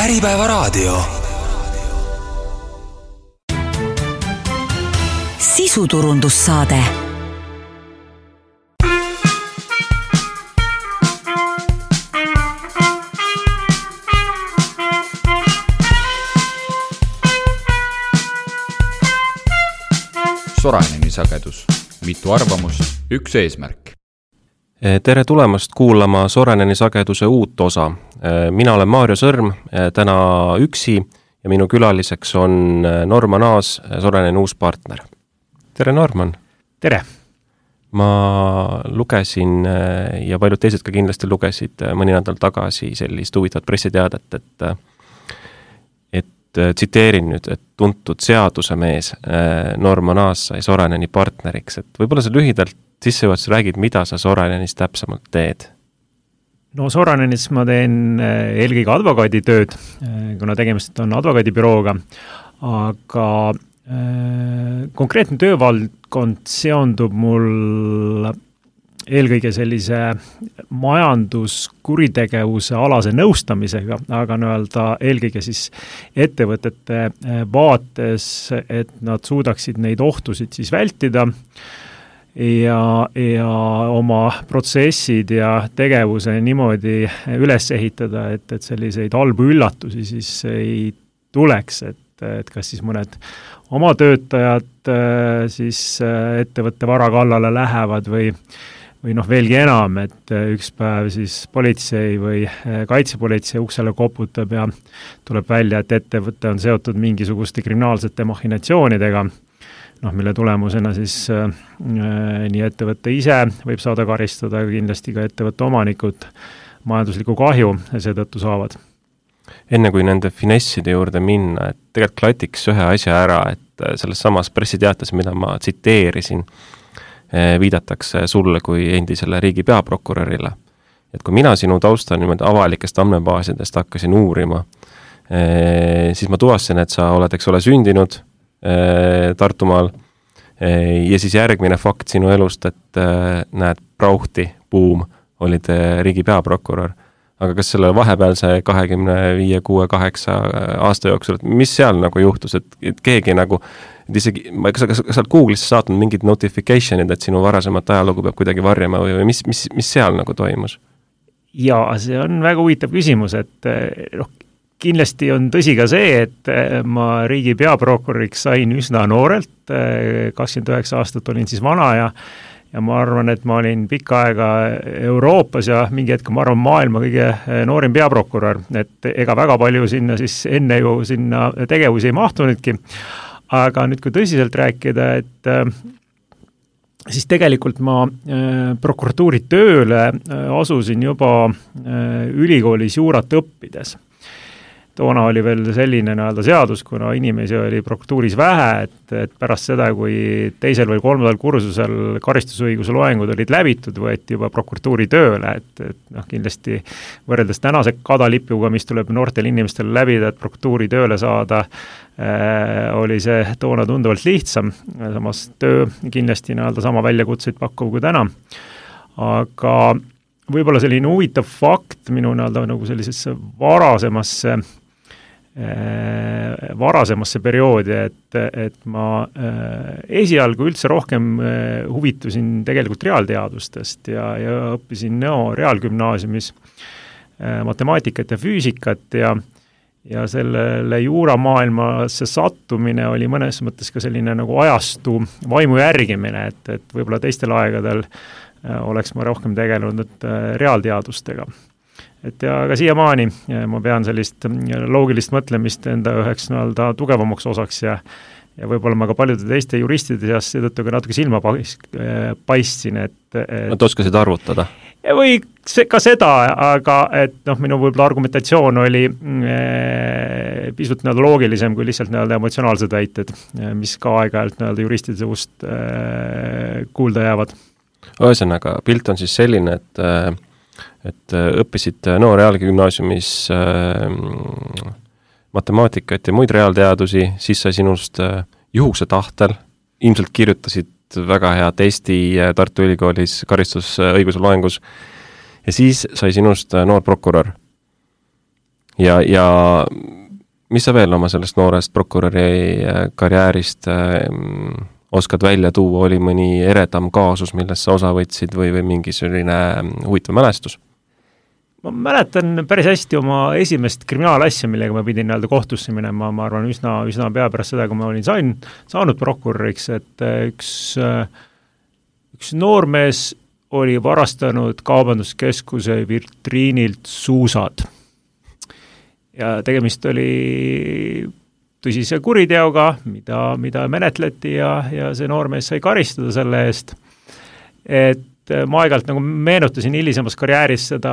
Äripäevaraadio. sisuturundussaade Soraineni sagedus, mitu arvamust, üks eesmärk. Eh, tere tulemast kuulama Soreneni sageduse uut osa. Eh, mina olen Maarjo Sõrm, eh, täna üksi ja minu külaliseks on Norman Aas, Soreneni uus partner. tere, Norman! tere! ma lugesin ja paljud teised ka kindlasti lugesid mõni nädal tagasi sellist huvitavat pressiteadet, et et tsiteerin nüüd, et tuntud seadusemees Norman Aas sai Soreneni partneriks, et võib-olla sa lühidalt sissejuhatuses räägid, mida sa Sorenenis täpsemalt teed? no Soranenis ma teen äh, eelkõige advokaaditööd, kuna tegemist on advokaadibürooga, aga konkreetne töövaldkond seondub mul eelkõige sellise majanduskuritegevuse alase nõustamisega, aga nii-öelda eelkõige siis ettevõtete eh, vaates, et nad suudaksid neid ohtusid siis vältida ja, ja oma protsessid ja tegevuse niimoodi üles ehitada, et, et selliseid halbu üllatusi siis ei tuleks, et, et kas siis mõned oma töötajad eh, siis eh, ettevõtte vara kallale lähevad või või noh, veelgi enam, et äh, üks päev siis politsei või äh, kaitsepolitsei uksele koputab ja tuleb välja, et ettevõte on seotud mingisuguste kriminaalsete mahhinatsioonidega, noh, mille tulemusena siis äh, nii ettevõte ise võib saada karistada, aga kindlasti ka ettevõtte omanikud majanduslikku kahju seetõttu saavad. enne kui nende finesside juurde minna, et tegelikult klatiks ühe asja ära, et äh, selles samas pressiteates, mida ma tsiteerisin, Eh, viidatakse sulle kui endisele riigi peaprokurörile. et kui mina sinu tausta niimoodi avalikest andmebaasidest hakkasin uurima, siis ma tuvastasin, et sa oled, eks ole, sündinud Tartumaal ja siis järgmine fakt sinu elust, et näed, Brauchti, buum, olid riigi peaprokurör. aga kas selle vahepealse kahekümne viie, kuue, kaheksa aasta jooksul, et mis seal nagu juhtus, et, et keegi nagu et isegi, kas, kas, kas sa oled Google'isse saatnud mingid notification'id, et sinu varasemat ajalugu peab kuidagi varjama või, või mis, mis, mis seal nagu toimus? jaa, see on väga huvitav küsimus, et noh, kindlasti on tõsi ka see, et ma riigi peaprokuröriks sain üsna noorelt, kakskümmend üheksa aastat olin siis vana ja ja ma arvan, et ma olin pikka aega Euroopas ja mingi hetk, ma arvan, maailma kõige noorim peaprokurör, et ega väga palju sinna siis enne ju sinna tegevusi ei mahtunudki. Aga nüüd, kui tõsiselt rääkida, et äh, siis tegelikult ma äh, prokuratuuri tööle äh, asusin juba ülikoolis juurat õppides toona oli veel selline nii-öelda seadus, kuna inimesi oli prokuratuuris vähe, et, et pärast seda, kui teisel või kolmandal kursusel karistusõiguse loengud olid läbitud, võeti juba prokuratuuri tööle, et, et noh, kindlasti võrreldes tänase kadalipuga, mis tuleb noortel inimestel läbida, et prokuratuuri tööle saada äh,, oli see toona tunduvalt lihtsam, samas töö kindlasti nii-öelda sama väljakutseid pakkuv kui täna, aga võib-olla selline huvitav fakt minu nii-öelda nagu sellisesse varasemasse Äh, varasemasse perioodi, et, et ma äh, esialgu üldse rohkem äh, huvitusin tegelikult reaalteadustest ja, ja õppisin Nõo Reaalgümnaasiumis matemaatikat ja füüsikat ja ja sellele juuramaailmasse sattumine oli mõnes mõttes ka selline nagu ajastu vaimu järgimine, et, et võib-olla teistel aegadel oleks ma rohkem tegelenud reaalteadustega et ja ka siiamaani ma pean sellist mm, loogilist mõtlemist enda üheks nii-öelda tugevamaks osaks ja ja võib-olla ma ka paljude teiste juristide seas seetõttu ka natuke silma pais-, paistsin, et, et Nad oskasid arvutada? või see, ka seda, aga et noh, minu võib-olla argumentatsioon oli mm, pisut nii-öelda loogilisem kui lihtsalt nii-öelda emotsionaalsed väited, mis ka aeg-ajalt nii-öelda juristide suust äh, kuulda jäävad. ühesõnaga, pilt on siis selline, et äh, et äh, õppisid äh, Nõo Reaalgümnaasiumis äh, matemaatikat ja muid reaalteadusi, siis sai sinust äh, juhuse tahtel, ilmselt kirjutasid väga hea testi äh, Tartu Ülikoolis karistusõiguse loengus ja siis sai sinust noor prokurör. ja, ja mis sa veel oma sellest noorest prokuröri äh, karjäärist äh, oskad välja tuua, oli mõni eredam kaasus, millest sa osa võtsid või, või mingi selline mm, huvitav mälestus? Ma mäletan päris hästi oma esimest kriminaalasja, millega ma pidin nii-öelda kohtusse minema, ma arvan, üsna, üsna pea pärast seda, kui ma olin sain, saanud prokuröriks, et äh, üks, üks noormees oli varastanud Kaubanduskeskuse vitriinilt suusad ja tegemist oli tõsise kuriteoga, mida, mida menetleti ja, ja see noormees sai karistada selle eest. et ma aeg-ajalt nagu meenutasin hilisemas karjääris seda,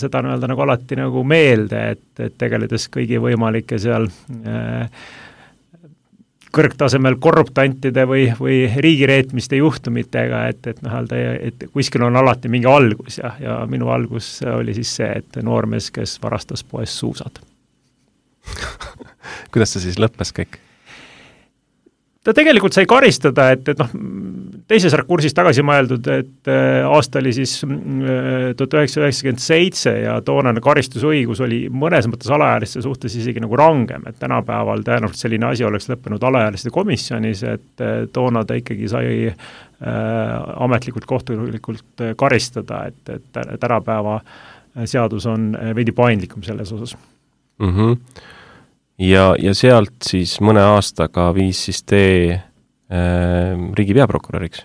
seda nii-öelda nagu alati nagu meelde, et, et tegeledes kõigi võimalike seal äh, kõrgtasemel korruptantide või, või riigireetmiste juhtumitega, et, et noh, öelda, et kuskil on alati mingi algus ja, ja minu algus oli siis see, et noormees, kes varastas poest suusad kuidas see siis lõppes kõik? ta tegelikult sai karistada, et, et noh, teises rakursis tagasi mõeldud, et äh, aasta oli siis äh, tuhat üheksasada üheksakümmend seitse ja toonane karistusõigus oli mõnes mõttes alaealiste suhtes isegi nagu rangem, et tänapäeval tõenäoliselt selline asi oleks lõppenud alaealiste komisjonis, et äh, toona ta ikkagi sai äh, ametlikult, kohtulikult karistada, et, et tänapäeva seadus on veidi paindlikum selles osas mm. -hmm ja, ja sealt siis mõne aastaga viis siis tee riigi peaprokuröriks?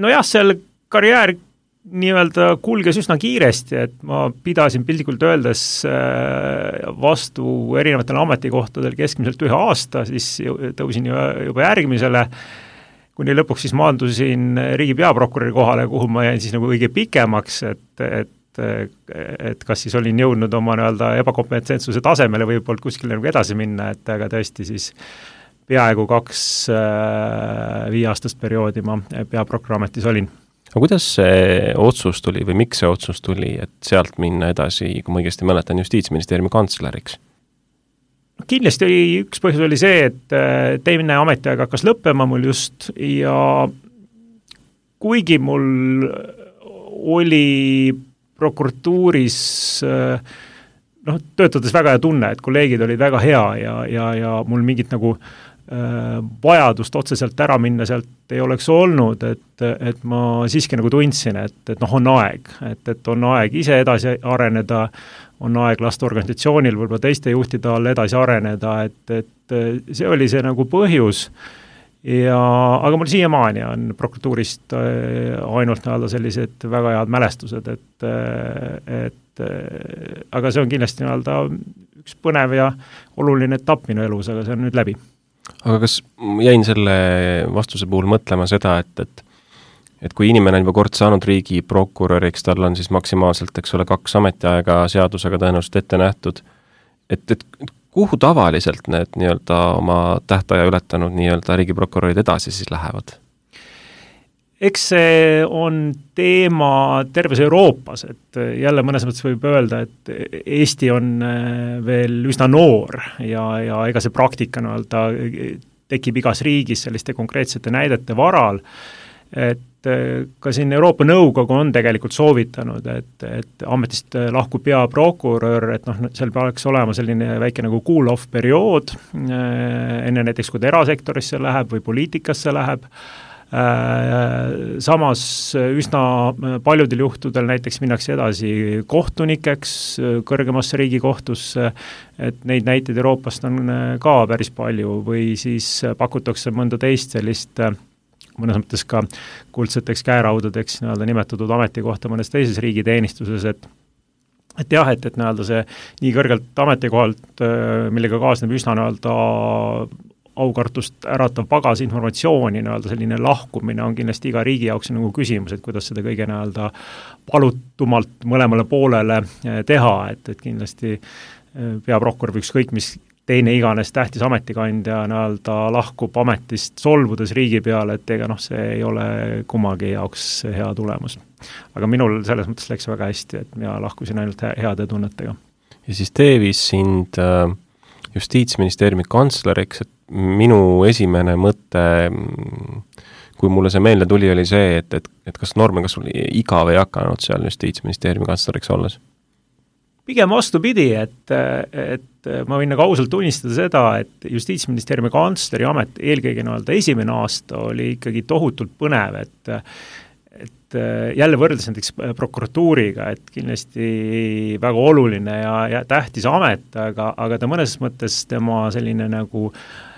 nojah, seal karjäär nii-öelda kulges üsna kiiresti, et ma pidasin piltlikult öeldes äh, vastu erinevatele ametikohtadele keskmiselt ühe aasta, siis tõusin juba järgmisele, kuni lõpuks siis maandusin riigi peaprokuröri kohale, kuhu ma jäin siis nagu kõige pikemaks, et, et et, kas siis olin jõudnud oma nii-öelda ebakompetentsuse tasemele või polnud kuskile nagu edasi minna, et aga tõesti siis peaaegu kaks äh, viieaastast perioodi ma peaprokuröri ametis olin. aga kuidas see otsus tuli või miks see otsus tuli, et sealt minna edasi, kui ma õigesti mäletan, Justiitsministeeriumi kantsleriks? kindlasti oli, üks põhjus oli see, et äh, teine ametiaeg hakkas lõppema mul just ja kuigi mul oli prokuratuuris äh, noh, töötades väga hea tunne, et kolleegid olid väga hea ja, ja, ja mul mingit nagu äh, vajadust otseselt ära minna sealt ei oleks olnud, et, et ma siiski nagu tundsin, et, et noh, on aeg, et, et on aeg ise edasi areneda, on aeg lasta organisatsioonil võib-olla teiste juhtide all edasi areneda, et, et see oli see nagu põhjus ja, aga mul siiamaani on prokuratuurist äh, ainult nii-öelda sellised väga head mälestused, et, äh, et äh, aga see on kindlasti nii-öelda üks põnev ja oluline etapp minu elus, aga see on nüüd läbi. Aga kas, jäin selle vastuse puhul mõtlema seda, et, et et kui inimene on juba kord saanud riigiprokuröriks, tal on siis maksimaalselt, eks ole, kaks ametiaega seadusega tõenäoliselt ette nähtud, et, et kuhu tavaliselt need nii-öelda oma tähtaja ületanud nii-öelda riigiprokurörid edasi siis lähevad? Eks see on teema terves Euroopas, et jälle mõnes mõttes võib öelda, et Eesti on äh, veel üsna noor ja, ja ega see praktika nii-öelda tekib igas riigis selliste konkreetsete näidete varal, et ka siin Euroopa Nõukogu on tegelikult soovitanud, et, et ametist lahkuv peaprokurör, et noh, seal peaks olema selline väike nagu cool-off periood, enne näiteks, kui ta erasektorisse läheb või poliitikasse läheb, äh, samas üsna paljudel juhtudel näiteks minnakse edasi kohtunikeks kõrgemasse riigikohtusse, et neid näiteid Euroopast on ka päris palju, või siis pakutakse mõnda teist sellist äh, mõnes mõttes ka kuldseteks käeraudadeks nii-öelda nimetatud ametikohta mõnes teises riigiteenistuses, et et jah, et, et nii-öelda see nii kõrgelt ametikohalt, äh, millega kaasneb üsna nii-öelda aukartust äratav pagas informatsiooni, nii-öelda selline lahkumine on kindlasti iga riigi jaoks nagu küsimus, et kuidas seda kõige nii-öelda palutumalt mõlemale poolele äh, teha, et, et kindlasti äh, peaprokurör või ükskõik mis teine iganes tähtis ametikandja nii-öelda lahkub ametist solvudes riigi peale, et ega noh, see ei ole kummagi jaoks hea tulemus. aga minul selles mõttes läks väga hästi, et mina lahkusin ainult heade tunnetega. ja siis tee viis sind äh, Justiitsministeeriumi kantsleriks, et minu esimene mõte kui mulle see meelde tuli, oli see, et, et, et kas Norman, kas sul igav ei hakanud seal Justiitsministeeriumi kantsleriks olles? pigem vastupidi, et, et ma võin nagu ausalt tunnistada seda, et Justiitsministeeriumi kantsleri amet, eelkõige nii-öelda esimene aasta oli ikkagi tohutult põnev, et et jälle võrreldes näiteks prokuratuuriga, et kindlasti väga oluline ja, ja tähtis amet, aga, aga ta mõnes mõttes tema selline nagu äh,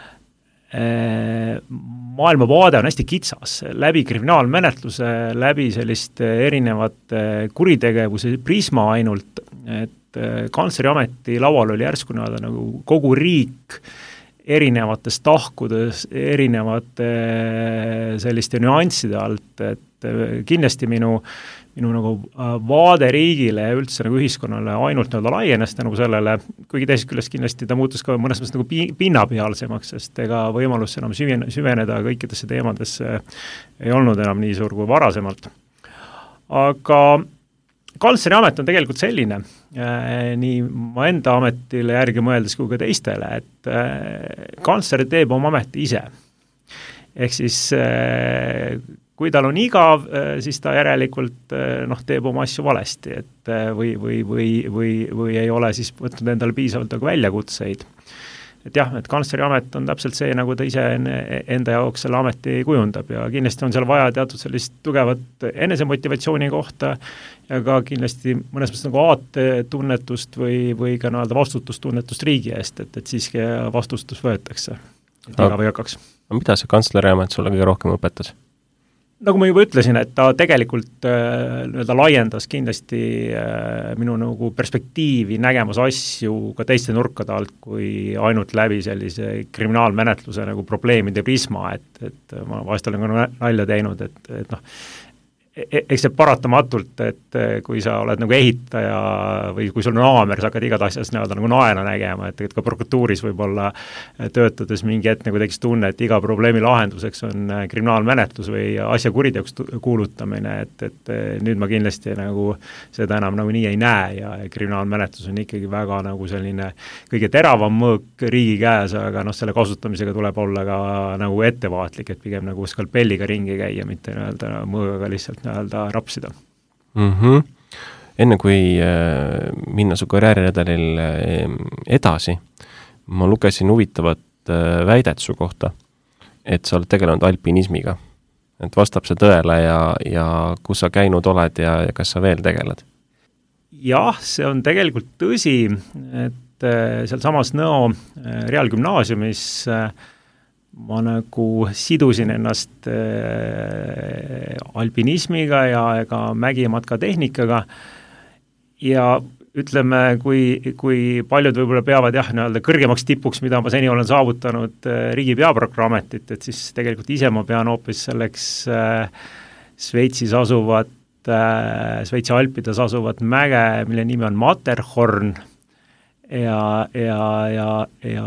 maailmavaade on hästi kitsas, läbi kriminaalmenetluse, läbi selliste erinevate kuritegevuse prisma ainult, et äh, kantsleri laual oli järsku nii-öelda nagu kogu riik erinevates tahkudes, erinevate äh, selliste nüansside alt, et kindlasti minu minu nagu äh, vaade riigile ja üldse nagu ühiskonnale ainult nii-öelda laienes tänu sellele, kuigi teisest küljest kindlasti ta muutus ka mõnes mõttes nagu pi-, pinnapealsemaks, sest ega võimalus enam süvene, süveneda kõikidesse teemadesse ei olnud enam nii suur kui varasemalt. aga kantsleri amet on tegelikult selline äh,, nii ma enda ametile järgi mõeldes kui ka teistele, et äh, kantsler teeb oma ameti ise. ehk siis äh, kui tal on igav, äh, siis ta järelikult äh, noh, teeb oma asju valesti, et äh, või, või, või, või, või ei ole siis võtnud endale piisavalt nagu väljakutseid. et jah, et kantsleri amet on täpselt see, nagu ta ise enda jaoks selle ameti kujundab ja kindlasti on seal vaja teatud sellist tugevat enesemotivatsiooni kohta ja ka kindlasti mõnes mõttes nagu aatetunnetust või, või ka nii-öelda vastutustunnetust riigi eest, et, et siiski vastustus võetakse, et igav ei hakkaks. mida see kantsleri amet sulle kõige rohkem õpetas? Nagu ma juba ütlesin, et ta tegelikult äh, nii-öelda laiendas kindlasti äh, minu nagu perspektiivi nägemas asju ka teiste nurkade alt, kui ainult läbi sellise kriminaalmenetluse nagu probleemide prisma, et, et ma vahest olen ka nalja teinud, et, et noh, eks see paratamatult, et eh, kui sa oled nagu ehitaja või kui sul on haamer, sa hakkad igat asjast nii-öelda nagu naela nägema, et, et ka prokuratuuris võib-olla eh, töötades mingi hetk nagu tekkis tunne, et iga probleemi lahenduseks on eh, kriminaalmenetlus või asja kuriteoks kuulutamine, et, et nüüd ma kindlasti nagu seda enam nagu nii ei näe ja kriminaalmenetlus on ikkagi väga nagu selline kõige teravam mõõk riigi käes, aga noh, selle kasutamisega tuleb olla ka nagu ettevaatlik, et pigem nagu skalpelliga ringi käia, mitte nii-öelda mõõgaga lihtsalt nii-öelda rapsida mm. -hmm. enne kui äh, minna su karjääriredelil äh, edasi, ma lugesin huvitavat äh, väidet su kohta, et sa oled tegelenud alpinismiga. et vastab see tõele ja, ja kus sa käinud oled ja, ja kas sa veel tegeled? jah, see on tegelikult tõsi, et äh, sealsamas Nõo äh, Reaalgümnaasiumis äh, ma nagu sidusin ennast äh, alpinismiga ja ka mägimatkatehnikaga ja ütleme, kui, kui paljud võib-olla peavad jah, nii-öelda kõrgemaks tipuks, mida ma seni olen saavutanud äh, riigi peaprokuröri ametit, et siis tegelikult ise ma pean hoopis selleks äh, Šveitsis asuvat äh,, Šveitsi alpides asuvat mäge, mille nimi on Matterhorn ja, ja, ja, ja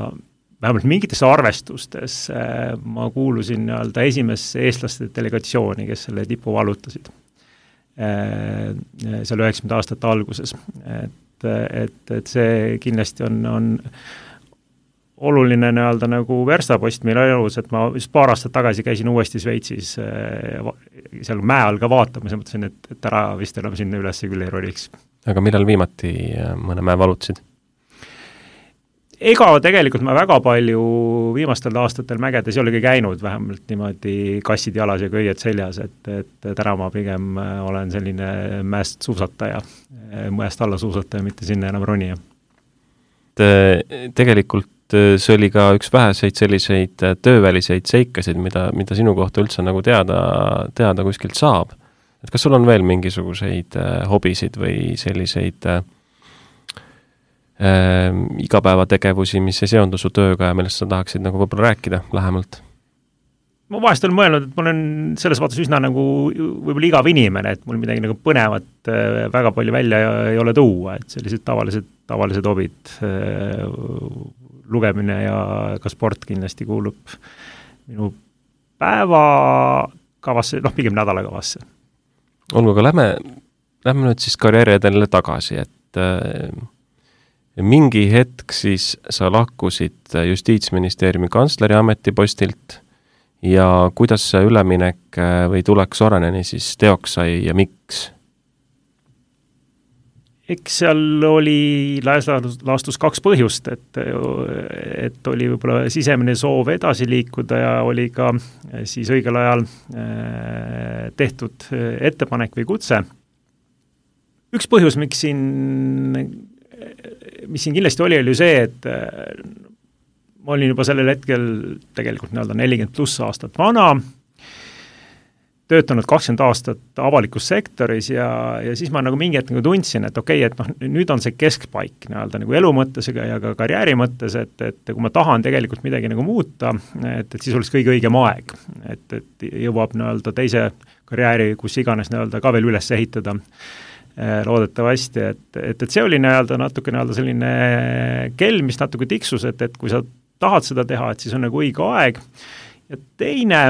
vähemalt mingites arvestustes äh, ma kuulusin nii-öelda esimesse eestlaste delegatsiooni, kes selle tipu vallutasid äh, seal üheksakümnenda aastate alguses. et, et, et see kindlasti on, on oluline nii-öelda nagu verstapost meil elus, et ma just paar aastat tagasi käisin uuesti Šveitsis äh, seal mäe all ka vaatamas ja mõtlesin, et, et ära vist enam sinna üles küll ei roniks. aga millal viimati mõne mäe valutasid? Ega tegelikult ma väga palju viimastel aastatel mägedes ei olegi käinud, vähemalt niimoodi kassid jalas ja köied seljas, et, et täna ma pigem äh, olen selline mäest suusataja, äh, mäest alla suusataja, mitte sinna enam ronija. tegelikult äh, see oli ka üks väheseid selliseid tööväliseid seikasid, mida, mida sinu kohta üldse nagu teada, teada kuskilt saab. et kas sul on veel mingisuguseid hobisid või selliseid äh, äh, igapäevategevusi, mis ei seondu su tööga ja millest sa tahaksid nagu võib-olla rääkida lähemalt? ma vahest olen mõelnud, et ma olen selles vaates üsna nagu võib-olla igav inimene, et mul midagi nagu põnevat äh, väga palju välja ei ole tuua, et sellised tavalised, tavalised hobid, äh, lugemine ja ka sport kindlasti kuulub minu päevakavasse, noh, pigem nädalakavasse. olgu, aga lähme, lähme nüüd siis karjääriredelile tagasi, et äh, mingi hetk siis sa lahkusid Justiitsministeeriumi kantsleri ametipostilt ja kuidas see üleminek äh, või tulek Soreneni siis teoks sai ja miks? eks seal oli laastus kaks põhjust, et, et oli võib-olla sisemine soov edasi liikuda ja oli ka siis õigel ajal äh, tehtud ettepanek või kutse. üks põhjus, miks siin, mis siin kindlasti oli, oli ju see, et ma olin juba sellel hetkel tegelikult nii-öelda nelikümmend pluss aastat vana, töötanud kakskümmend aastat avalikus sektoris ja, ja siis ma nagu mingi hetk nagu tundsin, et okei okay,, et noh, nüüd on see keskpaik nii-öelda nagu elu mõttes ja ka karjääri mõttes, et, et kui ma tahan tegelikult midagi nagu muuta, et, et siis oleks kõige õigem aeg. et, et jõuab nii-öelda teise karjääri, kus iganes nii-öelda ka veel üles ehitada eh, loodetavasti, et, et, et see oli nii-öelda natuke nii-öelda selline kell, mis natuke tiksus, et, et kui sa tahad seda teha, et siis on nagu õige aeg, ja teine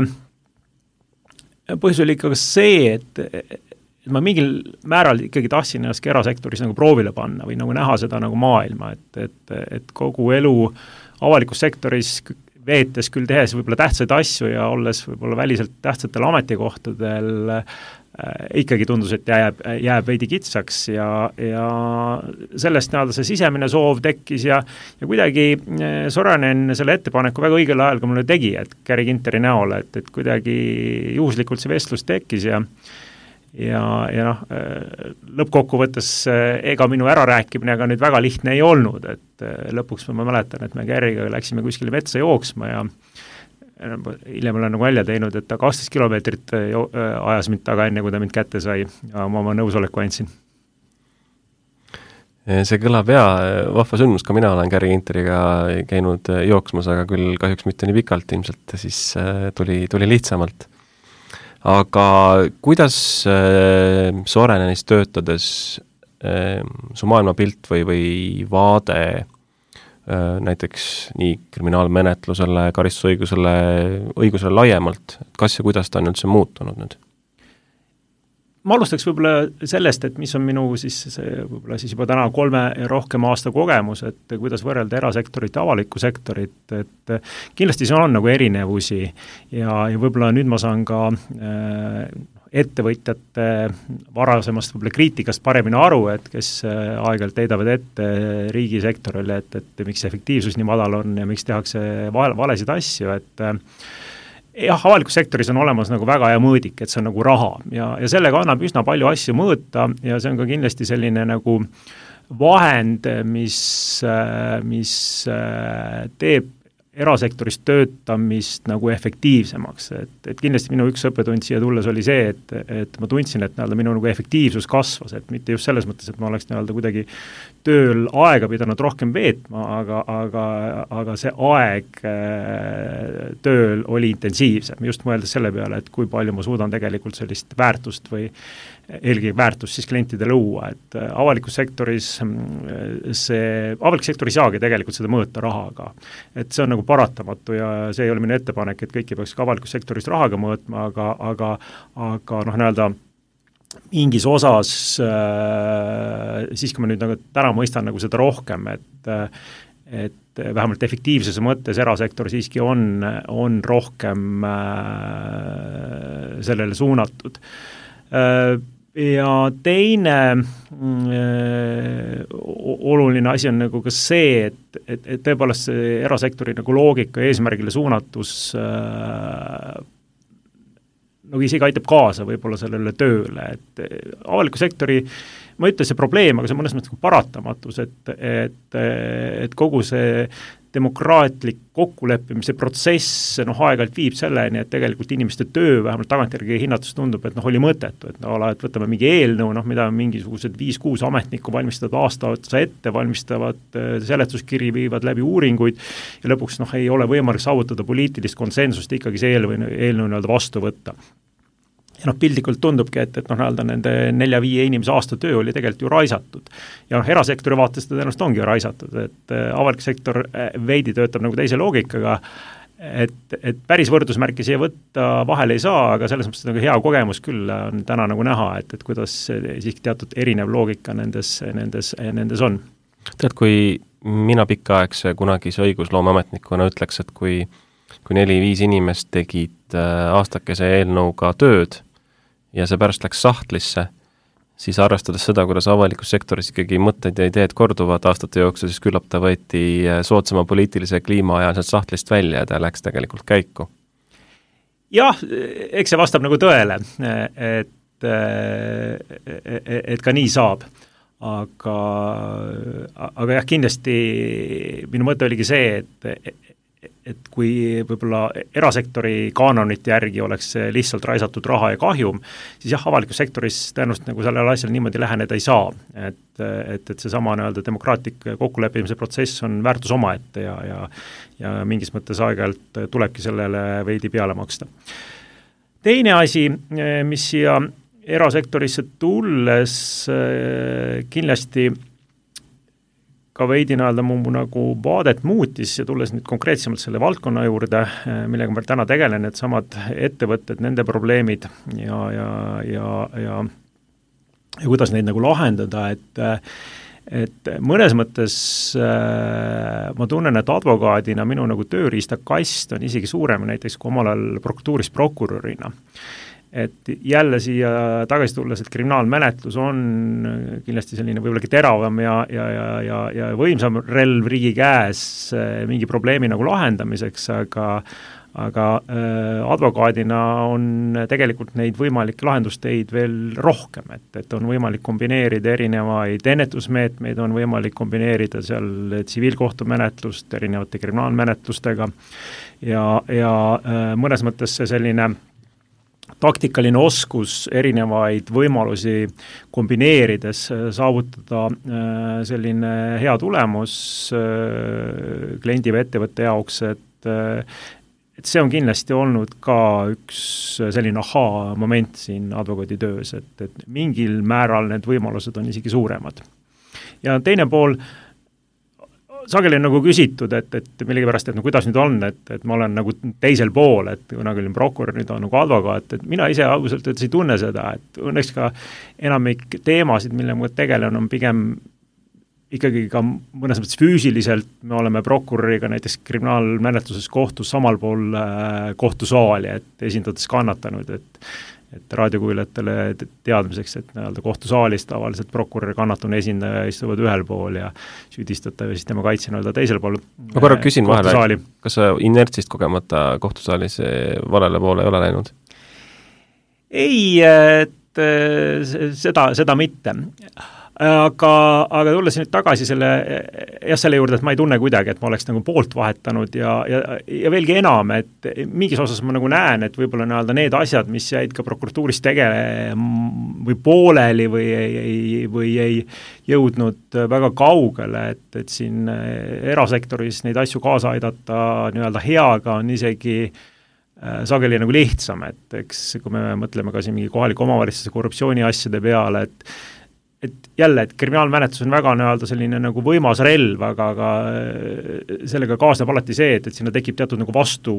põhjus oli ikka ka see, et, et ma mingil määral ikkagi tahtsin ennast ka erasektoris nagu proovile panna või nagu näha seda nagu maailma, et, et, et kogu elu avalikus sektoris veetes küll tehes võib-olla tähtsaid asju ja olles võib-olla väliselt tähtsatel ametikohtadel Äh, ikkagi tundus, et jääb, jääb veidi kitsaks ja, ja sellest nii-öelda see sisemine soov tekkis ja ja kuidagi äh, Soranen selle ettepaneku väga õigel ajal ka mulle tegi, et Gary Ginteri näol, et, et kuidagi juhuslikult see vestlus tekkis ja ja, ja noh, äh, lõppkokkuvõttes ega minu ärarääkimine ka nüüd väga lihtne ei olnud, et lõpuks ma mäletan, et me Gary'ga läksime kuskile metsa jooksma ja hiljem olen nagu välja teinud, et ta kaksteist kilomeetrit äh, äh, ajas mind taga, enne kui ta mind kätte sai ja ma oma nõusoleku andsin. see kõlab hea, vahva sündmus, ka mina olen Gary Interiga käinud äh, jooksmas, aga küll kahjuks mitte nii pikalt, ilmselt siis tuli, tuli lihtsamalt. Aga kuidas Sorenenis töötades su maailmapilt või, või vaade Äh, näiteks nii kriminaalmenetlusele, karistusõigusele, õigusele laiemalt, kas ja kuidas ta on üldse muutunud nüüd? Ma alustaks võib-olla sellest, et mis on minu siis see võib-olla siis juba täna kolme ja rohkem aasta kogemus, et kuidas võrrelda erasektorit ja avalikku sektorit, et kindlasti seal on nagu erinevusi. Ja, ja võib-olla nüüd ma saan ka äh, ettevõtjate varasemast võib-olla kriitikast paremini aru, et kes äh, aeg-ajalt heidavad ette riigisektorile, et, et miks efektiivsus nii madal on ja miks tehakse vale, valesid asju, et äh, jah, avalikus sektoris on olemas nagu väga hea mõõdik, et see on nagu raha ja, ja sellega annab üsna palju asju mõõta ja see on ka kindlasti selline nagu vahend, mis, äh, mis teeb erasektoris töötamist nagu efektiivsemaks, et, et kindlasti minu üks õppetund siia tulles oli see, et, et ma tundsin, et nii-öelda minu nagu efektiivsus kasvas, et mitte just selles mõttes, et ma oleks nii-öelda kuidagi tööl aega pidanud rohkem veetma, aga, aga, aga see aeg äh, tööl oli intensiivsem, just mõeldes selle peale, et kui palju ma suudan tegelikult sellist väärtust või eelkõige väärtust siis klientidele luua, et äh, avalikus sektoris mm, see, avalik sektor ei saagi tegelikult seda mõõta rahaga. et see on nagu paratamatu ja see ei ole minu ettepanek, et kõik ei peaks ka avalikus sektoris rahaga mõõtma, aga, aga aga noh, nii-öelda mingis osas äh, siiski ma nüüd nagu täna mõistan nagu seda rohkem, et äh, et vähemalt efektiivsuse mõttes erasektor siiski on, on rohkem äh, sellele suunatud. Ja teine oluline asi on nagu ka see, et, et, et tõepoolest see erasektori nagu loogika ja eesmärgile suunatus nagu isegi aitab kaasa võib-olla sellele tööle, et avaliku sektori ma ei ütle see probleem, aga see on mõnes mõttes nagu paratamatus, et, et, et kogu see demokraatlik kokkuleppimise protsess noh, aeg-ajalt viib selleni, et tegelikult inimeste töö, vähemalt tagantjärgi hinnates tundub, et noh, oli mõttetu, et no et võtame mingi eelnõu, noh, mida mingisugused viis-kuus ametnikku valmistavad aasta otsa ette, valmistavad äh, seletuskiri, viivad läbi uuringuid ja lõpuks noh, ei ole võimalik saavutada poliitilist konsensust ikkagi see eelnõu, eelnõu nii-öelda vastu võtta ja noh, piltlikult tundubki, et, et noh, nii-öelda nende nelja-viie inimese aasta töö oli tegelikult ju raisatud. ja noh, erasektori vaates ta tõenäoliselt ongi raisatud, et äh, avalik sektor äh, veidi töötab nagu teise loogikaga, et, et päris võrdusmärki siia võtta vahele ei saa, aga selles mõttes nagu hea kogemus küll on täna nagu näha, et, et kuidas siiski teatud erinev loogika nendes, nendes, nendes on. tead, kui mina pikaaegse kunagise õigusloomeametnikuna ütleks, et kui kui neli-viis inimest tegid äh, aastakese eelnõuga tööd ja see pärast läks sahtlisse, siis arvestades seda, kuidas avalikus sektoris ikkagi mõtted ja ideed korduvad aastate jooksul, siis küllap ta võeti soodsama poliitilise kliima ajal sealt sahtlist välja ja ta läks tegelikult käiku. jah, eks see vastab nagu tõele, et, et ka nii saab aga, aga jah, kindlasti minu mõte oligi see, et, et kui võib-olla erasektori kaanonite järgi oleks lihtsalt raisatud raha ja kahjum, siis jah, avalikus sektoris tõenäoliselt nagu sellele asjale niimoodi läheneda ei saa. et, et, et seesama nii-öelda demokraatlik kokkuleppimise protsess on väärtus omaette ja, ja ja mingis mõttes aeg-ajalt tulebki sellele veidi peale maksta. teine asi, mis siia erasektorisse tulles kindlasti ka veidi nii-öelda mu, nagu vaadet muutis ja tulles nüüd konkreetsemalt selle valdkonna juurde, eh, millega ma täna tegelen, needsamad ettevõtted, nende probleemid ja, ja, ja, ja ja kuidas neid nagu lahendada, et et mõnes mõttes äh, ma tunnen, et advokaadina minu nagu tööriistakast on isegi suurem näiteks kui omal ajal prokuratuuris prokurörina et jälle siia tagasi tulles, et kriminaalmenetlus on kindlasti selline võib-olla teravam ja, ja, ja, ja, ja võimsam relv riigi käes eh, mingi probleemi nagu lahendamiseks, aga aga äh, advokaadina on tegelikult neid võimalikke lahendusteid veel rohkem, et, et on võimalik kombineerida erinevaid ennetusmeetmeid, on võimalik kombineerida seal tsiviilkohtumenetlust erinevate kriminaalmenetlustega ja, ja äh, mõnes mõttes see selline äh, taktikaline oskus erinevaid võimalusi kombineerides äh, saavutada äh, selline hea tulemus äh, kliendi või ettevõtte jaoks, et et see on kindlasti olnud ka üks selline ahaa-moment siin advokaaditöös, et, et mingil määral need võimalused on isegi suuremad. ja teine pool äh, sageli on nagu küsitud, et, et millegipärast, et no kuidas nüüd on, et, et ma olen nagu teisel pool, et kunagi olin prokurör, nüüd olen nagu advokaat, et mina ise ausalt öeldes ei tunne seda, et õnneks ka enamik teemasid, millega ma tegelen, on pigem ikkagi ka mõnes mõttes füüsiliselt me oleme prokuröriga näiteks kriminaalmenetluses kohtus samal pool äh, kohtusaali, et esindades kannatanuid, et et raadiokuulajatele teadmiseks, et nii-öelda kohtusaalis tavaliselt prokurör ja kannatanu esindaja istuvad ühel pool ja süüdistatav ja siis tema kaitsja nii-öelda teisel pool ma korra küsin vahele, kas sa inertsist kogemata kohtusaalis valele poole ei ole läinud? ei, et äh, seda, seda mitte aga, aga tulles nüüd tagasi selle, jah, selle juurde, et ma ei tunne kuidagi, et ma oleks nagu poolt vahetanud ja, ja, ja veelgi enam, et mingis osas ma nagu näen, et võib-olla nii-öelda need asjad, mis jäid ka prokuratuuris tege- või pooleli või ei, või ei jõudnud väga kaugele, et, et siin erasektoris neid asju kaasa aidata nii-öelda heaga on isegi äh, sageli nagu lihtsam, et eks kui me mõtleme ka siin mingi kohaliku omavalitsuse korruptsiooniasjade peale, et et jälle, et kriminaalmenetlus on väga nii-öelda selline nagu võimas relv, aga, aga äh, sellega kaasneb alati see, et, et sinna tekib teatud nagu vastu,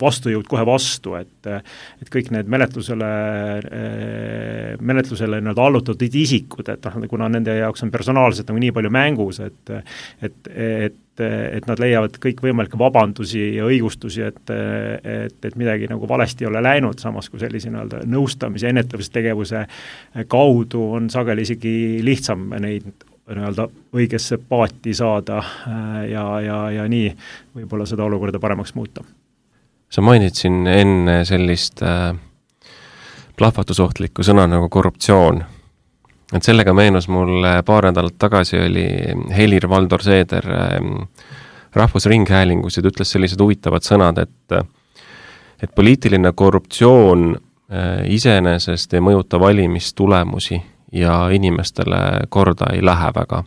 vastujõud kohe vastu, et et kõik need menetlusele, äh, menetlusele nii-öelda allutatud isikud, et noh, kuna nende jaoks on personaalselt nagu nii palju mängus, et et, et et, et nad leiavad kõikvõimalikke vabandusi ja õigustusi, et et, et midagi nagu valesti ei ole läinud, samas kui sellise nii-öelda nõustamise, ennetamistegevuse kaudu on sageli isegi lihtsam neid nii-öelda õigesse paati saada ja, ja, ja nii võib-olla seda olukorda paremaks muuta. sa mainid siin enne sellist äh, plahvatusohtlikku sõna nagu korruptsioon et sellega meenus mulle paar nädalat tagasi oli Helir-Valdor Seeder ähm, Rahvusringhäälingus ja ta ütles sellised huvitavad sõnad, et et poliitiline korruptsioon äh, iseenesest ei mõjuta valimistulemusi ja inimestele korda ei lähe väga.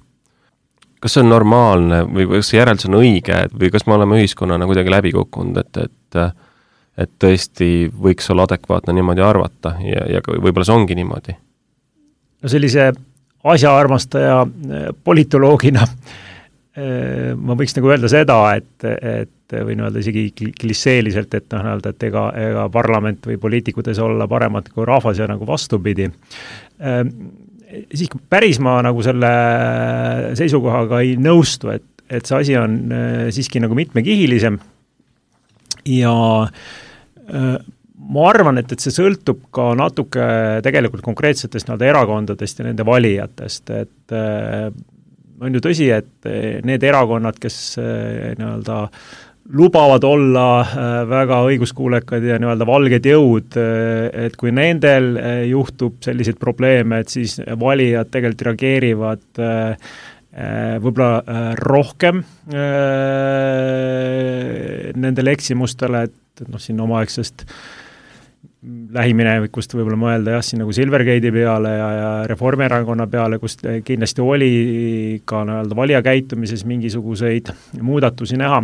kas see on normaalne või kas see järeldus on õige või kas me oleme ühiskonnana kuidagi läbi kukkunud, et, et et tõesti võiks olla adekvaatne niimoodi arvata ja, ja võib-olla see ongi niimoodi no sellise asjaarmastaja eh, politoloogina eh, ma võiks nagu öelda seda, et, et või nii-öelda isegi klisseeliselt, et noh, nii-öelda, et ega, ega parlament või poliitikud ei saa olla paremad kui rahvas ja nagu vastupidi. Eh, siis päris ma nagu selle seisukohaga ei nõustu, et, et see asi on siiski nagu mitmekihilisem ja ma arvan, et, et see sõltub ka natuke tegelikult konkreetsetest nii-öelda erakondadest ja nende valijatest, et äh, on ju tõsi, et need erakonnad, kes äh, nii-öelda lubavad olla äh, väga õiguskuulekad ja nii-öelda valged jõud, et kui nendel juhtub selliseid probleeme, et siis valijad tegelikult reageerivad võib-olla rohkem nendele eksimustele, et, et noh, siin omaaegsest äh, lähiminevikust võib-olla mõelda jah, siin nagu Silvergate'i peale ja, ja Reformierakonna peale, kus kindlasti oli ka nii-öelda valija käitumises mingisuguseid muudatusi näha,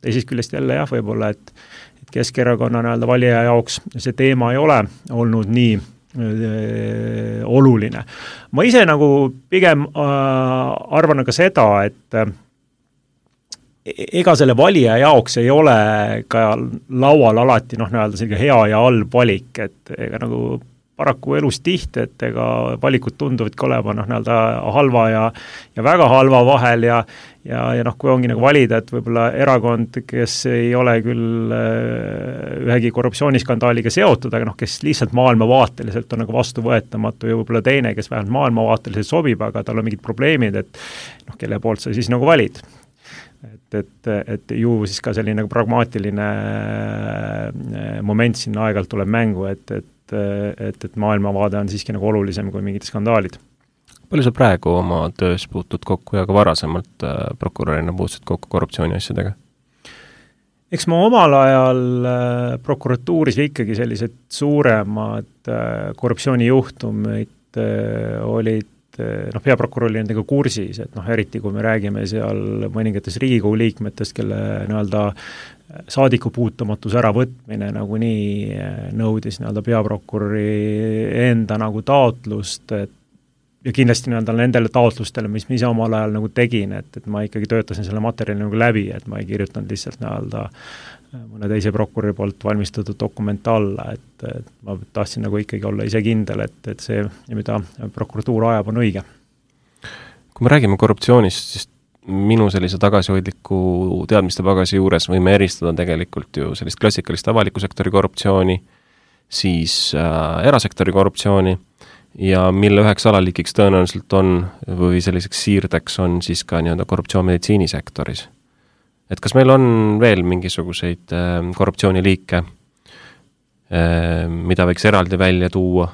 teisest küljest jälle jah, võib-olla et et Keskerakonna nii-öelda valija jaoks see teema ei ole olnud nii äh, oluline. ma ise nagu pigem äh, arvan aga seda, et äh, ega selle valija jaoks ei ole ka laual alati noh, nii-öelda selline hea ja halb valik, et ega nagu paraku elus tihti, et ega valikud tunduvadki olema noh, nii-öelda halva ja ja väga halva vahel ja ja, ja noh, kui ongi nagu valida, et võib-olla erakond, kes ei ole küll äh, ühegi korruptsiooniskandaaliga seotud, aga noh, kes lihtsalt maailmavaateliselt on nagu vastuvõetamatu ja võib-olla teine, kes vähemalt maailmavaateliselt sobib, aga tal on mingid probleemid, et noh, kelle poolt sa siis nagu valid et, et, ju siis ka selline nagu pragmaatiline äh, moment sinna aeg-ajalt tuleb mängu, et, et, et, et maailmavaade on siiski nagu olulisem kui mingid skandaalid. palju sa praegu oma töös puutud kokku ja ka varasemalt äh, prokurörina puutusid kokku korruptsiooniasjadega? eks ma omal ajal äh, prokuratuuris ikkagi sellised suuremad äh, korruptsioonijuhtumid äh, olid Eh, noh, peaprokurör oli nendega kursis, et noh, eriti kui me räägime seal mõningatest Riigikogu liikmetest, kelle nii-öelda saadikupuutumatuse äravõtmine nagunii eh, nõudis nii-öelda peaprokuröri enda nagu taotlust, et ja kindlasti nii-öelda nendele taotlustele, mis ma ise omal ajal nagu tegin, et, et ma ikkagi töötasin selle materjali nagu läbi, et ma ei kirjutanud lihtsalt nii-öelda mõne teise prokuröri poolt valmistatud dokumente alla, et, et ma tahtsin nagu ikkagi olla ise kindel, et, et see, mida prokuratuur ajab, on õige. kui me räägime korruptsioonist, siis minu sellise tagasihoidliku teadmistepagasi juures võime eristada tegelikult ju sellist klassikalist avaliku sektori korruptsiooni, siis äh, erasektori korruptsiooni ja mille üheks alaliigiks tõenäoliselt on või selliseks siirdeks on siis ka nii-öelda korruptsioon meditsiinisektoris et kas meil on veel mingisuguseid äh, korruptsiooniliike äh,, mida võiks eraldi välja tuua?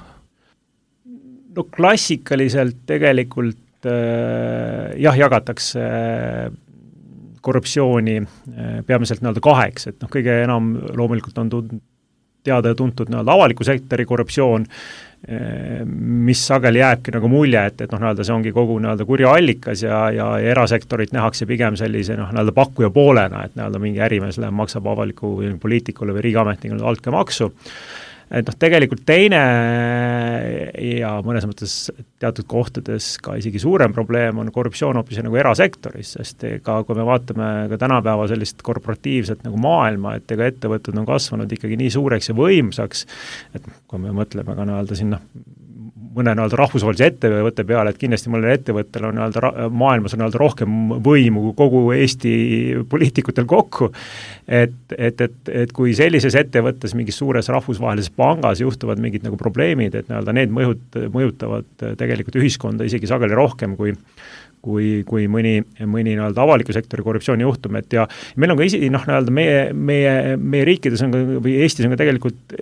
no klassikaliselt tegelikult äh, jah, jagatakse korruptsiooni peamiselt nii-öelda kaheks, et noh, kõige enam loomulikult on tund-, teada ja tuntud nii-öelda avaliku sektori korruptsioon, mis sageli jääbki nagu mulje, et, et noh, nii-öelda see ongi kogu nii-öelda kurja allikas ja, ja, erasektorit nähakse pigem sellise noh, nii-öelda pakkuja poolena, et nii-öelda mingi ärimees läheb, maksab avaliku poliitikule või riigiametnikule altkäemaksu, et noh, tegelikult teine ja mõnes mõttes teatud kohtades ka isegi suurem probleem on korruptsioon hoopis nagu erasektoris, sest ega kui me vaatame ka tänapäeva sellist korporatiivset nagu maailma, et ega ettevõtted on kasvanud ikkagi nii suureks ja võimsaks, et kui me mõtleme ka nii-öelda siin noh, mõne nii-öelda rahvusvahelise ettevõtte peale, et kindlasti mõnel ettevõttel on nii-öelda maailmas on nii-öelda rohkem võimu kui kogu Eesti poliitikutel kokku, et, et, et, et kui sellises ettevõttes, mingis suures rahvusvahelises pangas juhtuvad mingid nagu probleemid, et nii-öelda need mõjud, mõjutavad tegelikult ühiskonda isegi sageli rohkem kui kui, kui mõni, mõni nii-öelda avaliku sektori korruptsioonijuhtum, et ja meil on ka isi-, noh, nii-öelda meie, meie, meie riikides on ka, või Eestis on ka tegelikult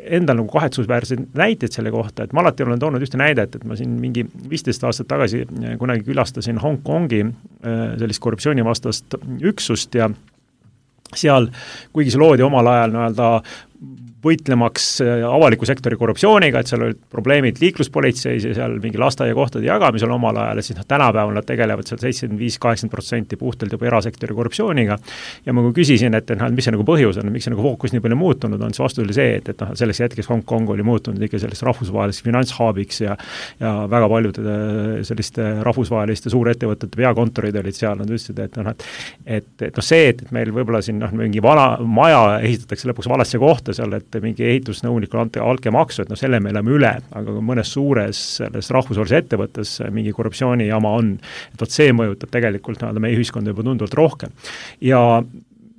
endal nagu kahetsusväärseid näiteid selle kohta, et ma alati olen toonud ühte näidet, et ma siin mingi viisteist aastat tagasi kunagi külastasin Hongkongi äh, sellist korruptsioonivastast üksust ja seal, kuigi see loodi omal ajal nii-öelda võitlemaks äh, avaliku sektori korruptsiooniga, et seal olid probleemid liikluspolitseis ja seal mingi lasteaiakohtade jagamisel omal ajal, et siis noh, tänapäeval nad tegelevad seal seitsekümmend viis, kaheksakümmend protsenti puhtalt juba erasektori korruptsiooniga, ja ma kui küsisin, et noh, et mis see nagu põhjus on, miks see nagu fookus nii palju muutunud on, siis vastus oli see, et, et noh, selleks hetkeks Hongkong oli muutunud ikka selleks rahvusvaheliseks finantshaabiks ja ja väga paljude äh, selliste rahvusvaheliste suurettevõtete peakontorid olid seal, nad ütlesid, et noh, et et, et noh, see, et, et meil võib-olla siin noh, mingi vana maja ehitatakse lõpuks valesse kohta seal, et et mingi ehitusnõunikule ante altkäemaksu, et noh, selle me elame üle, aga kui mõnes suures selles rahvusvahelises ettevõttes mingi korruptsioonijama on, et vot see mõjutab tegelikult nii-öelda meie ühiskonda juba tunduvalt rohkem. ja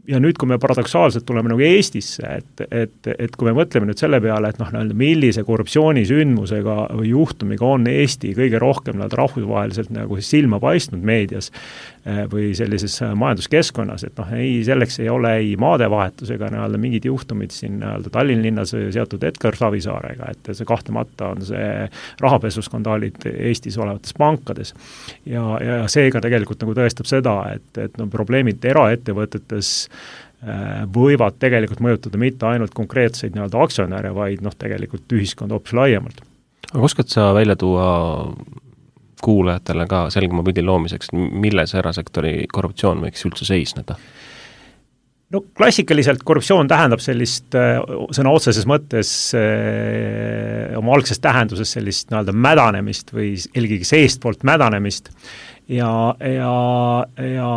ja nüüd, kui me paradoksaalselt tuleme nagu Eestisse, et, et, et kui me mõtleme nüüd selle peale, et noh, nii-öelda millise korruptsioonisündmusega või juhtumiga on Eesti kõige rohkem nii-öelda rahvusvaheliselt nagu silma paistnud meedias või sellises majanduskeskkonnas, et noh, ei, selleks ei ole ei maadevahetus ega nii-öelda mingid juhtumid siin nii-öelda Tallinna linnas seotud Edgar Savisaarega, et see kahtlemata on see rahapesuskandaalid Eestis olevates pankades. ja, ja seega tegelikult nagu tõestab seda, et, et no probleemid eraettevõtetes äh, võivad tegelikult mõjutada mitte ainult konkreetseid nii-öelda aktsionäre, vaid noh, tegelikult ühiskonda hoopis laiemalt. aga oskad sa välja tuua kuulajatele ka selgema pildi loomiseks, milles erasektori korruptsioon võiks üldse seisneda? no klassikaliselt korruptsioon tähendab sellist äh, sõna otseses mõttes äh, oma algses tähenduses sellist nii-öelda mädanemist või eelkõige seestpoolt mädanemist ja, ja, ja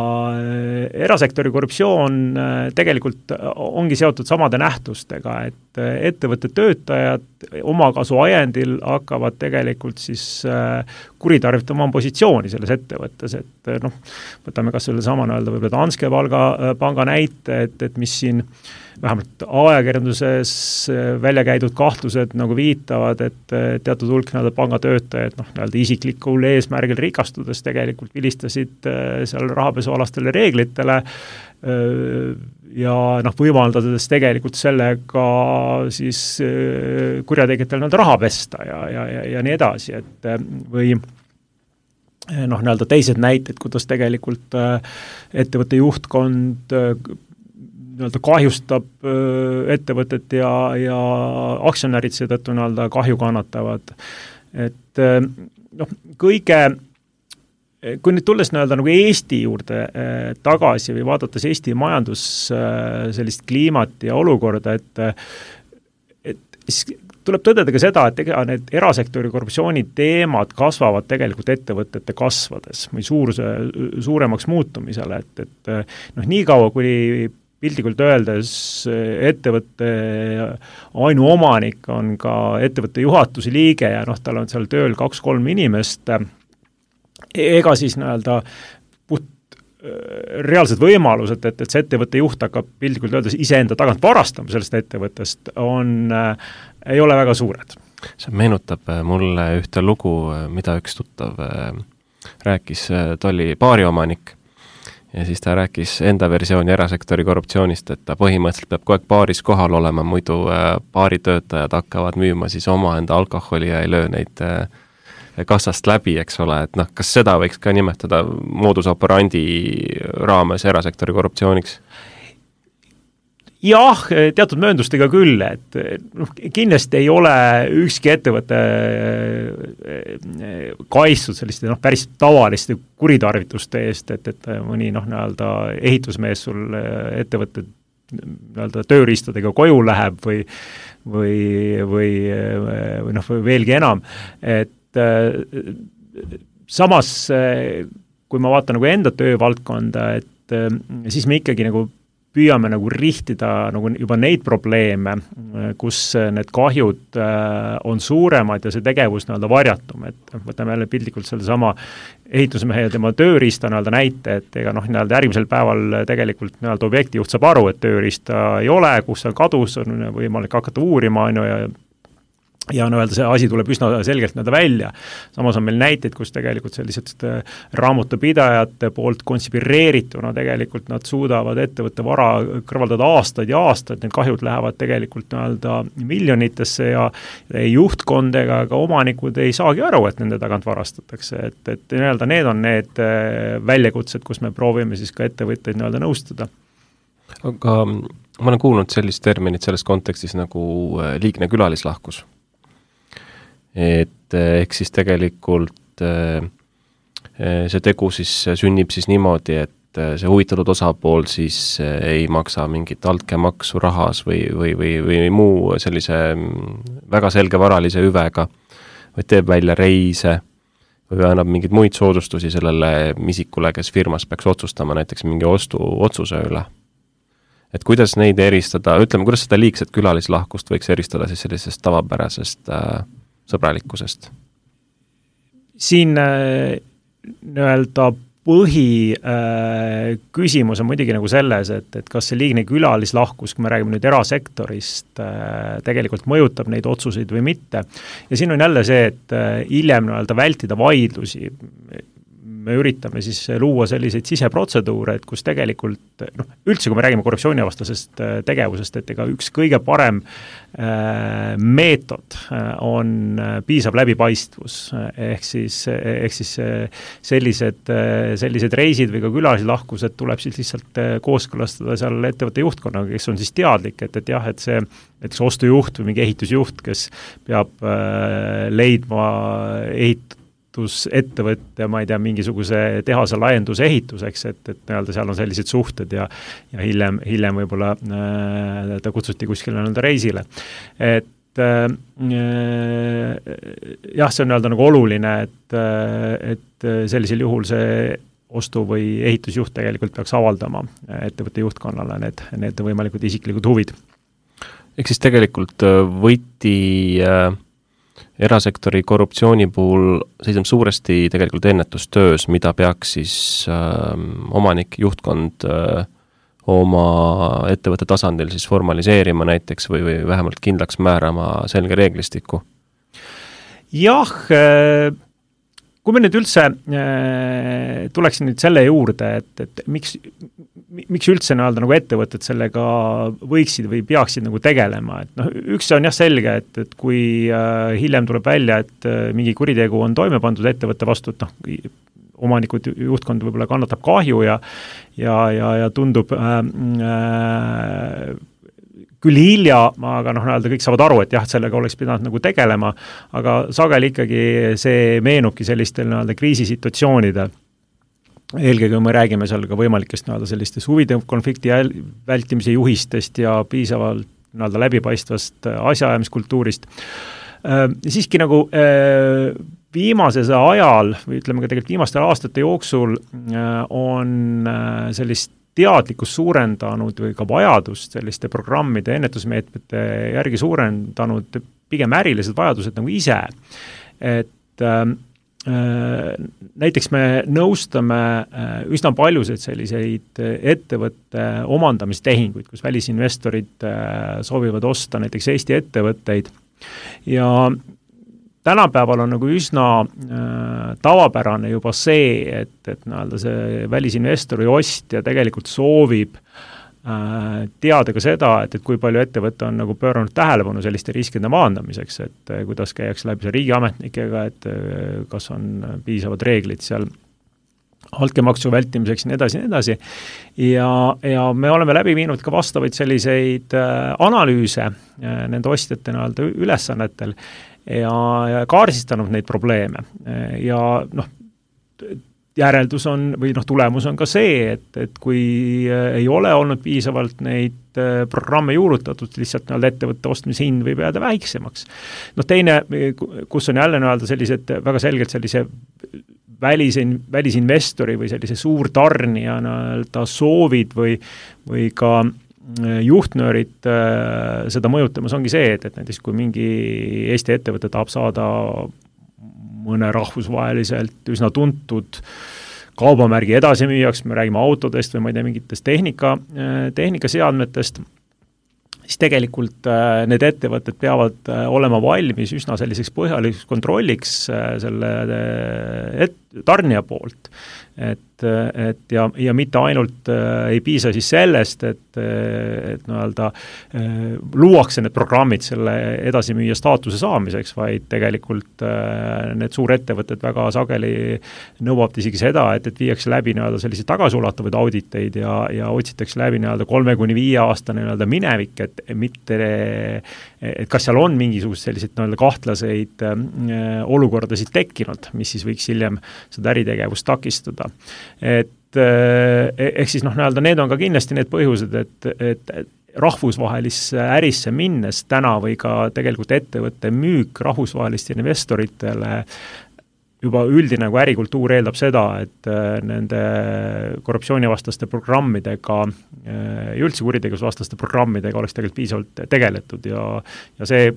erasektori korruptsioon äh, tegelikult ongi seotud samade nähtustega, et äh, ettevõtte töötajad omakasu ajendil hakkavad tegelikult siis äh, kuritarvitama oma positsiooni selles ettevõttes, et noh, võtame kas sellesama nii-öelda võib-olla Danske palga, panga näite, et, et mis siin äh, vähemalt ajakirjanduses äh, välja käidud kahtlused nagu viitavad, et teatud hulk nii-öelda pangatöötajad noh, nii-öelda isiklikul eesmärgil rikastudes tegelikult vilistasid seal rahapesualastele reeglitele ja noh, võimaldades tegelikult sellega siis kurjategijatel nii-öelda raha pesta ja, ja, ja, ja nii edasi, et või noh, nii-öelda teised näited, kuidas tegelikult ettevõtte juhtkond nii-öelda kahjustab ettevõtet ja, ja aktsionärid seetõttu nii-öelda kahju kannatavad. et noh, kõige kui nüüd tulles nii-öelda nagu Eesti juurde eh, tagasi või vaadates Eesti majandus eh, sellist kliimat ja olukorda, et et siis tuleb tõdeda ka seda, et ega need erasektori korruptsiooni teemad kasvavad tegelikult ettevõtete kasvades või suuruse, suuremaks muutumisele, et, et noh, niikaua, kui piltlikult öeldes ettevõtte ainuomanik on ka ettevõtte juhatuse liige ja noh, tal on seal tööl kaks-kolm inimest, ega siis nii-öelda puht reaalsed võimalused, et, et see ettevõtte juht hakkab piltlikult öeldes iseenda tagant varastama sellest ettevõttest, on äh,, ei ole väga suured. see meenutab mulle ühte lugu, mida üks tuttav rääkis, ta oli baariomanik ja siis ta rääkis enda versiooni erasektori korruptsioonist, et ta põhimõtteliselt peab kogu aeg baaris kohal olema, muidu äh, baaritöötajad hakkavad müüma siis omaenda alkoholi ja ei löö neid äh, kassast läbi, eks ole, et noh, kas seda võiks ka nimetada moodus operandi raames erasektori korruptsiooniks? Jah, teatud mööndustega küll, et noh, kindlasti ei ole ükski ettevõte eh, kaitstud selliste noh, päris tavaliste kuritarvituste eest, et, et mõni noh, nii-öelda ehitusmees sul eh, ettevõtte nii-öelda tööriistadega koju läheb või või, või, või noh, veelgi enam, et eh, samas kui ma vaatan nagu enda töövaldkonda, et siis me ikkagi nagu püüame nagu rihtida nagu juba neid probleeme, kus need kahjud äh, on suuremad ja see tegevus nii-öelda varjatum, et võtame jälle piltlikult sellesama ehitusmehe ja tema tööriista nii-öelda näite, et ega noh, nii-öelda järgmisel päeval tegelikult nii-öelda objektijuht saab aru, et tööriista ei ole, kus see kadus, on võimalik hakata uurima, on ju, ja ja nii-öelda see asi tuleb üsna selgelt nii-öelda välja. samas on meil näiteid, kus tegelikult sellised äh, raamatupidajate poolt konspireerituna tegelikult nad suudavad ettevõtte vara kõrvaldada aastaid ja aastaid, need kahjud lähevad tegelikult nii-öelda miljonitesse ja ei juhtkond ega ka omanikud ei saagi aru, et nende tagant varastatakse, et, et nii-öelda need on need äh, väljakutsed, kus me proovime siis ka ettevõtteid nii-öelda nõustada. aga ma olen kuulnud sellist terminit selles kontekstis nagu äh, liigne külalislahkus et eh, ehk siis tegelikult eh, eh, see tegu siis sünnib siis niimoodi, et see huvitatud osapool siis ei maksa mingit altkäemaksu rahas või, või, või, või muu sellise mm, väga selge varalise hüvega, vaid teeb välja reise või annab mingeid muid soodustusi sellele isikule, kes firmas peaks otsustama näiteks mingi ostuotsuse üle. et kuidas neid eristada, ütleme, kuidas seda liigset külalislahkust võiks eristada siis sellisest tavapärasest äh, sõbralikkusest? siin äh, nii-öelda põhiküsimus äh, on muidugi nagu selles, et, et kas see liigne külalislahkus, kui me räägime nüüd erasektorist äh,, tegelikult mõjutab neid otsuseid või mitte. ja siin on jälle see, et hiljem nii-öelda vältida vaidlusi, me üritame siis luua selliseid siseprotseduure, et kus tegelikult noh, üldse kui me räägime korruptsioonivastasest äh, tegevusest, et ega üks kõige parem äh, meetod äh, on piisav läbipaistvus, ehk siis, ehk siis sellised, sellised reisid või ka külalislahkused tuleb siis lihtsalt kooskõlastada seal ettevõtte juhtkonnaga, kes on siis teadlik, et, et jah, et see näiteks ostujuht või mingi ehitusjuht, kes peab leidma ehit-, ehitusettevõtte, ma ei tea, mingisuguse tehase laienduse ehituseks, et, et nii-öelda seal on sellised suhted ja ja hiljem, hiljem võib-olla äh, ta kutsuti kuskile nii-öelda reisile. et äh, jah, see on nii-öelda nagu oluline, et, äh, et sellisel juhul see ostu- või ehitusjuht tegelikult peaks avaldama ettevõtte juhtkonnale need, need võimalikud isiklikud huvid. ehk siis tegelikult äh, võti äh erasektori korruptsiooni puhul seisneb suuresti tegelikult ennetustöös, mida peaks siis äh, omanik, juhtkond äh, oma ettevõtte tasandil siis formaliseerima näiteks või, või vähemalt kindlaks määrama selge reeglistiku? jah äh,, kui me nüüd üldse äh, tuleksin nüüd selle juurde, et, et miks, miks üldse nii-öelda nagu ettevõtted sellega võiksid või peaksid nagu tegelema, et noh, üks on jah selge, et, et kui äh, hiljem tuleb välja, et äh, mingi kuritegu on toime pandud ettevõtte vastu, et noh, omanikud, juhtkond võib-olla kannatab kahju ja ja, ja, ja tundub äh, äh, küll hilja, aga noh, nii-öelda kõik saavad aru, et jah, sellega oleks pidanud nagu tegelema, aga sageli ikkagi see meenubki sellistel nii-öelda kriisisituatsioonidel eelkõige me räägime seal ka võimalikest nii-öelda sellistest huvide konflikti vältimise juhistest ja piisavalt nii-öelda läbipaistvast asjaajamiskultuurist, äh, siiski nagu äh, viimasel ajal või ütleme ka tegelikult viimaste aastate jooksul äh, on sellist teadlikkust suurendanud või ka vajadust selliste programmide, ennetusmeetmete järgi suurendanud pigem ärilised vajadused nagu ise. et ähm, äh, näiteks me nõustame äh, üsna paljusid selliseid ettevõtte omandamistehinguid, kus välisinvestorid äh, soovivad osta näiteks Eesti ettevõtteid. Ja tänapäeval on nagu üsna äh, tavapärane juba see, et, et nii-öelda see välisinvestor või ostja tegelikult soovib äh, teada ka seda, et, et kui palju ettevõte on nagu pööranud tähelepanu selliste riskide maandamiseks, et äh, kuidas käiakse läbi seal riigiametnikega, et äh, kas on piisavad reeglid seal altkäemaksu vältimiseks ja nii edasi ja nii edasi. ja, ja me oleme läbi viinud ka vastavaid selliseid äh, analüüse äh, nende ostjate nii-öelda ülesannetel ja, ja kaardistanud neid probleeme ja noh, järeldus on või noh, tulemus on ka see, et, et kui äh, ei ole olnud piisavalt neid äh, programme juurutatud, lihtsalt nii-öelda ettevõtte ostmise hind võib jääda väiksemaks. noh, teine, kus on jälle nii-öelda sellised väga selgelt sellise välisin, välisinvestori või sellise suurtarnija nii-öelda soovid või, või ka juhtnöörid äh, seda mõjutamas ongi see, et, et näiteks kui mingi Eesti ettevõte tahab saada mõne rahvusvaheliselt üsna tuntud kaubamärgi edasimüüjaks, me räägime autodest või ma ei tea, mingitest tehnika, äh, tehnikaseadmetest, siis tegelikult äh, need ettevõtted peavad olema valmis üsna selliseks põhjalikuks kontrolliks selle et-, tarnija poolt. Et, et ja, ja mitte ainult äh, ei piisa siis sellest, et, et nii-öelda äh, luuakse need programmid selle edasimüüja staatuse saamiseks, vaid tegelikult äh, need suurettevõtted väga sageli nõuavad isegi seda, et, et viiakse läbi nii-öelda selliseid tagasiulatuvaid auditeid ja, ja otsitakse läbi nii-öelda kolme kuni viie aastane nii-öelda minevik, et mitte et kas seal on mingisuguseid selliseid nii-öelda kahtlaseid äh, olukordasid tekkinud, mis siis võiks hiljem seda äritegevust takistada. Et eh, ehk siis noh, nii-öelda need on ka kindlasti need põhjused, et, et rahvusvahelisse ärisse minnes täna või ka tegelikult ettevõtte müük rahvusvahelistele investoritele juba üldine nagu ärikultuur eeldab seda, et eh, nende korruptsioonivastaste programmidega ja üldse kuritegevusvastaste programmidega oleks tegelikult piisavalt tegeletud ja ja see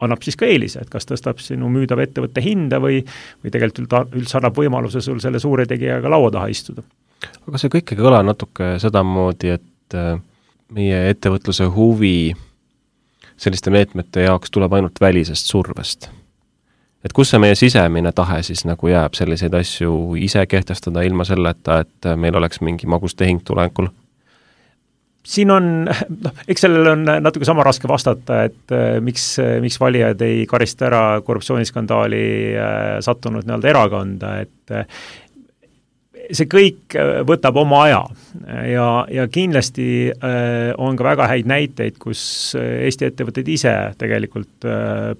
annab siis ka eelise, et kas tõstab sinu müüdava ettevõtte hinda või või tegelikult üldse annab võimaluse sul selle suure tegijaga laua taha istuda. aga see kõik ei kõla natuke sedamoodi, et äh, meie ettevõtluse huvi selliste meetmete jaoks tuleb ainult välisest survest? et kus see meie sisemine tahe siis nagu jääb selliseid asju ise kehtestada ilma selleta, et meil oleks mingi magus tehing tulekul? Siin on, noh, eks sellele on natuke sama raske vastata, et äh, miks, miks valijad ei karista ära korruptsiooniskandaali äh, sattunud nii-öelda erakonda, et see kõik äh, võtab oma aja ja, ja kindlasti äh, on ka väga häid näiteid, kus äh, Eesti ettevõtted ise tegelikult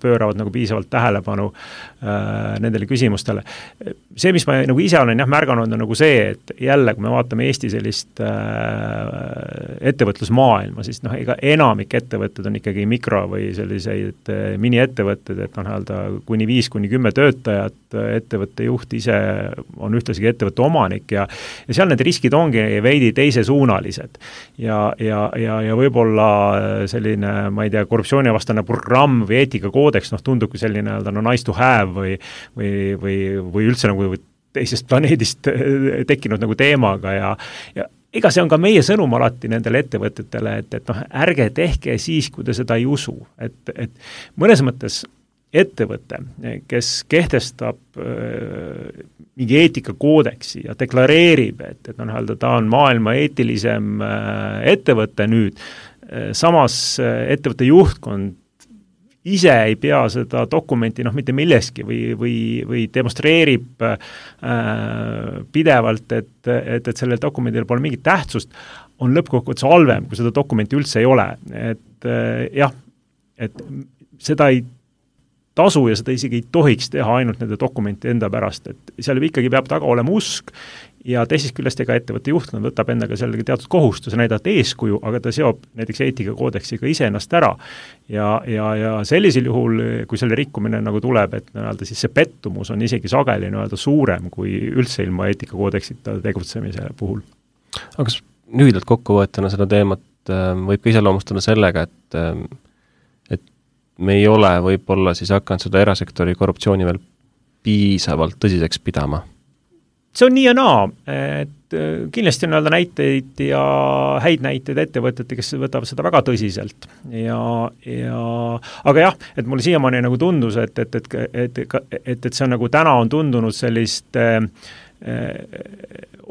pööravad nagu piisavalt tähelepanu äh, nendele küsimustele. see, mis ma nagu ise olen jah märganud, on nagu see, et jälle, kui me vaatame Eesti sellist ettevõtlusmaailma, siis noh, ega enamik ettevõtted on ikkagi mikro- või selliseid miniettevõtted, et noh, nii-öelda kuni viis kuni kümme töötajat, ettevõtte juht ise on ühtlasi ettevõtte omanik ja ja seal need riskid ongi veidi teisesuunalised. ja, ja, ja, ja võib-olla selline, ma ei tea, korruptsioonivastane programm või eetikakoodeks, noh, tundubki selline nii-öelda no nice to have või või, või, või üldse nagu teisest planeedist tekkinud nagu teemaga ja, ja ega see on ka meie sõnum alati nendele ettevõtetele, et, et noh, ärge tehke siis, kui te seda ei usu, et, et mõnes mõttes ettevõte, kes kehtestab äh, mingi eetikakoodeksi ja deklareerib, et, et noh, nii-öelda ta on maailma eetilisem äh, ettevõte nüüd, äh, samas ettevõtte juhtkond ise ei pea seda dokumenti noh, mitte millekski või, või, või demonstreerib äh, pidevalt, et, et, et sellel dokumendil pole mingit tähtsust, on lõppkokkuvõttes halvem, kui seda dokumenti üldse ei ole, et äh, jah, et seda ei tasu ja seda isegi ei tohiks teha ainult nende dokumentide enda pärast, et seal ikkagi peab taga olema usk ja teisest küljest ega ettevõtte juhtkond võtab endaga sellega teatud kohustuse näidata eeskuju, aga ta seob näiteks eetikakoodeksiga iseennast ära. ja, ja, ja sellisel juhul, kui selle rikkumine nagu tuleb, et nii-öelda siis see pettumus on isegi sageli nii-öelda suurem kui üldse ilma eetikakoodeksita tegutsemise puhul. aga kas lühidalt kokkuvõetuna seda teemat äh, võib ka iseloomustada sellega, et äh, me ei ole võib-olla siis hakanud seda erasektori korruptsiooni veel piisavalt tõsiseks pidama? see on nii ja naa, et äh, kindlasti on nii-öelda näiteid ja häid näiteid ettevõtete, kes võtavad seda väga tõsiselt ja, ja aga jah, et mulle siiamaani nagu tundus, et, et, et, et, et, et, et see on nagu täna on tundunud sellist äh,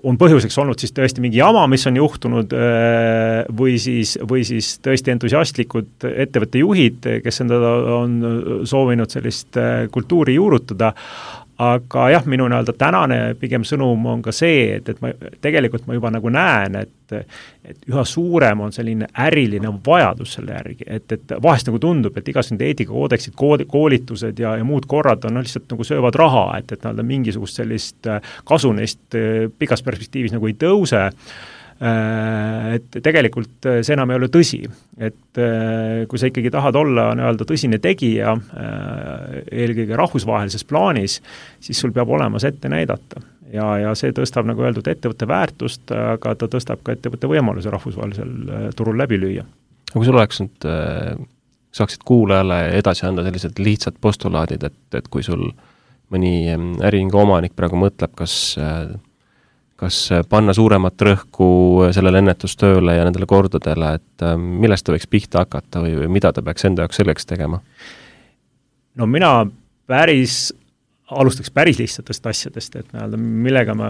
on põhjuseks olnud siis tõesti mingi jama, mis on juhtunud, või siis, või siis tõesti entusiastlikud ettevõtte juhid, kes endale on soovinud sellist kultuuri juurutada, aga jah, minu nii-öelda tänane pigem sõnum on ka see, et, et ma tegelikult ma juba nagu näen, et et üha suurem on selline äriline vajadus selle järgi, et, et vahest nagu tundub, et igasugused eetikakoodeksid, kood-, koolitused ja, ja muud korrad on no, lihtsalt nagu söövad raha, et, et nii-öelda mingisugust sellist kasu neist pikas perspektiivis nagu ei tõuse. Äh, et tegelikult äh, see enam ei ole tõsi. et äh, kui sa ikkagi tahad olla nii-öelda tõsine tegija, eelkõige rahvusvahelises plaanis, siis sul peab olema see ette näidata. ja, ja see tõstab, nagu öeldud, ettevõtte väärtust, aga ta tõstab ka ettevõtte võimaluse rahvusvahelisel turul läbi lüüa. aga kui sul oleks nüüd, saaksid kuulajale edasi anda sellised lihtsad postulaadid, et, et kui sul mõni äriühingu omanik praegu mõtleb, kas kas äh, panna suuremat rõhku äh, sellele ennetustööle ja nendele kordadele, et äh, millest ta võiks pihta hakata või, või mida ta peaks enda jaoks selleks tegema? no mina päris, alustaks päris lihtsatest asjadest, et nii-öelda millega ma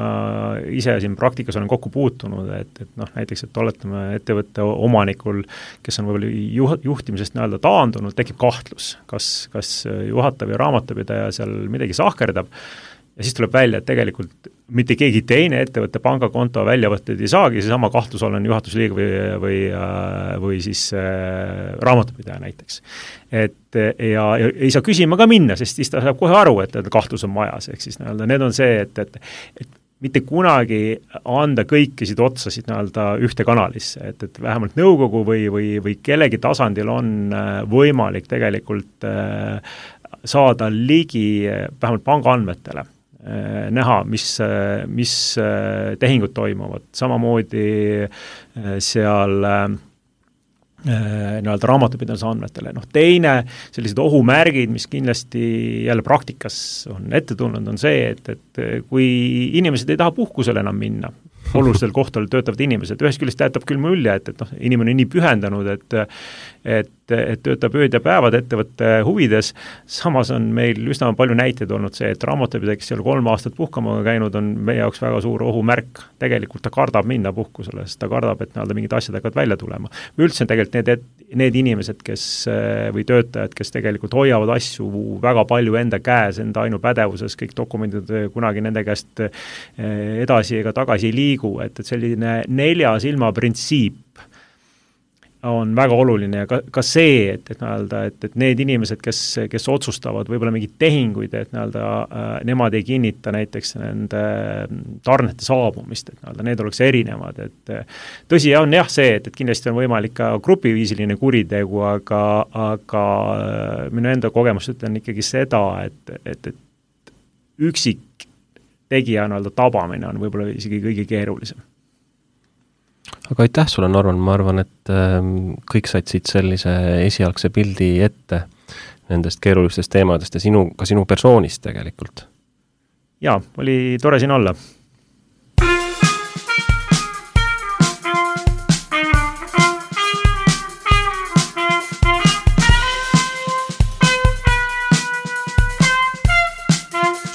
ise siin praktikas olen kokku puutunud, et, et noh, näiteks, et oletame ettevõtte omanikul, kes on võib-olla juh-, juhtimisest nii-öelda taandunud, tekib kahtlus, kas, kas juhatav ja raamatupidaja seal midagi sahkerdab, ja siis tuleb välja, et tegelikult mitte keegi teine ettevõtte pangakonto väljavõtteid ei saagi, seesama kahtlusalune juhatuse liige või, või, äh, või siis äh, raamatupidaja näiteks. et ja, ja ei saa küsima ka minna, sest siis ta saab kohe aru, et, et kahtlus on majas, ehk siis nii-öelda need on see, et, et et mitte kunagi anda kõikisid otsasid nii-öelda ühte kanalisse, et, et vähemalt nõukogu või, või, või kellegi tasandil on äh, võimalik tegelikult äh, saada ligi vähemalt pangaandmetele Äh, näha, mis, äh, mis äh, tehingud toimuvad, samamoodi seal nii-öelda raamatupidamise andmetele, noh teine, sellised ohumärgid, mis kindlasti jälle praktikas on ette tulnud, on see, et, et kui inimesed ei taha puhkusele enam minna, olulistel kohtadel töötavad inimesed, ühest küljest jätab küll mulje, et, et noh, inimene on nii pühendunud, et et, et töötab ööd ja päevad ettevõtte huvides, samas on meil üsna palju näiteid olnud see, et raamatupidaja, kes ei ole kolm aastat puhkama käinud, on meie jaoks väga suur ohumärk. tegelikult ta kardab minna puhkusele, sest ta kardab, et nii-öelda mingid asjad hakkavad välja tulema. üldse tegelikult need, need inimesed, kes või töötajad, kes tegelikult hoiavad asju väga palju enda käes, enda ainupädevuses, kõik dokumendid kunagi nende käest eh, edasi ega tagasi ei liigu, et, et selline nelja silma printsiip on väga oluline ja ka, ka see, et, et nii-öelda, et, et need inimesed, kes, kes otsustavad võib-olla mingeid tehinguid, et nii-öelda äh, nemad ei kinnita näiteks nende tarnete saabumist, et nii-öelda need oleks erinevad, et tõsi on jah see, et, et kindlasti on võimalik ka grupiviisiline kuritegu, aga, aga äh, minu enda kogemus ütlen ikkagi seda, et, et, et üksik tegija nii-öelda tabamine on võib-olla isegi kõige keerulisem aga aitäh sulle, Norman, ma arvan, et ähm, kõik said siit sellise esialgse pildi ette nendest keerulistest teemadest ja sinu, ka sinu persoonist tegelikult. jaa, oli tore siin olla.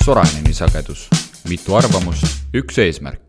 Soraineni sagedus, mitu arvamust, üks eesmärk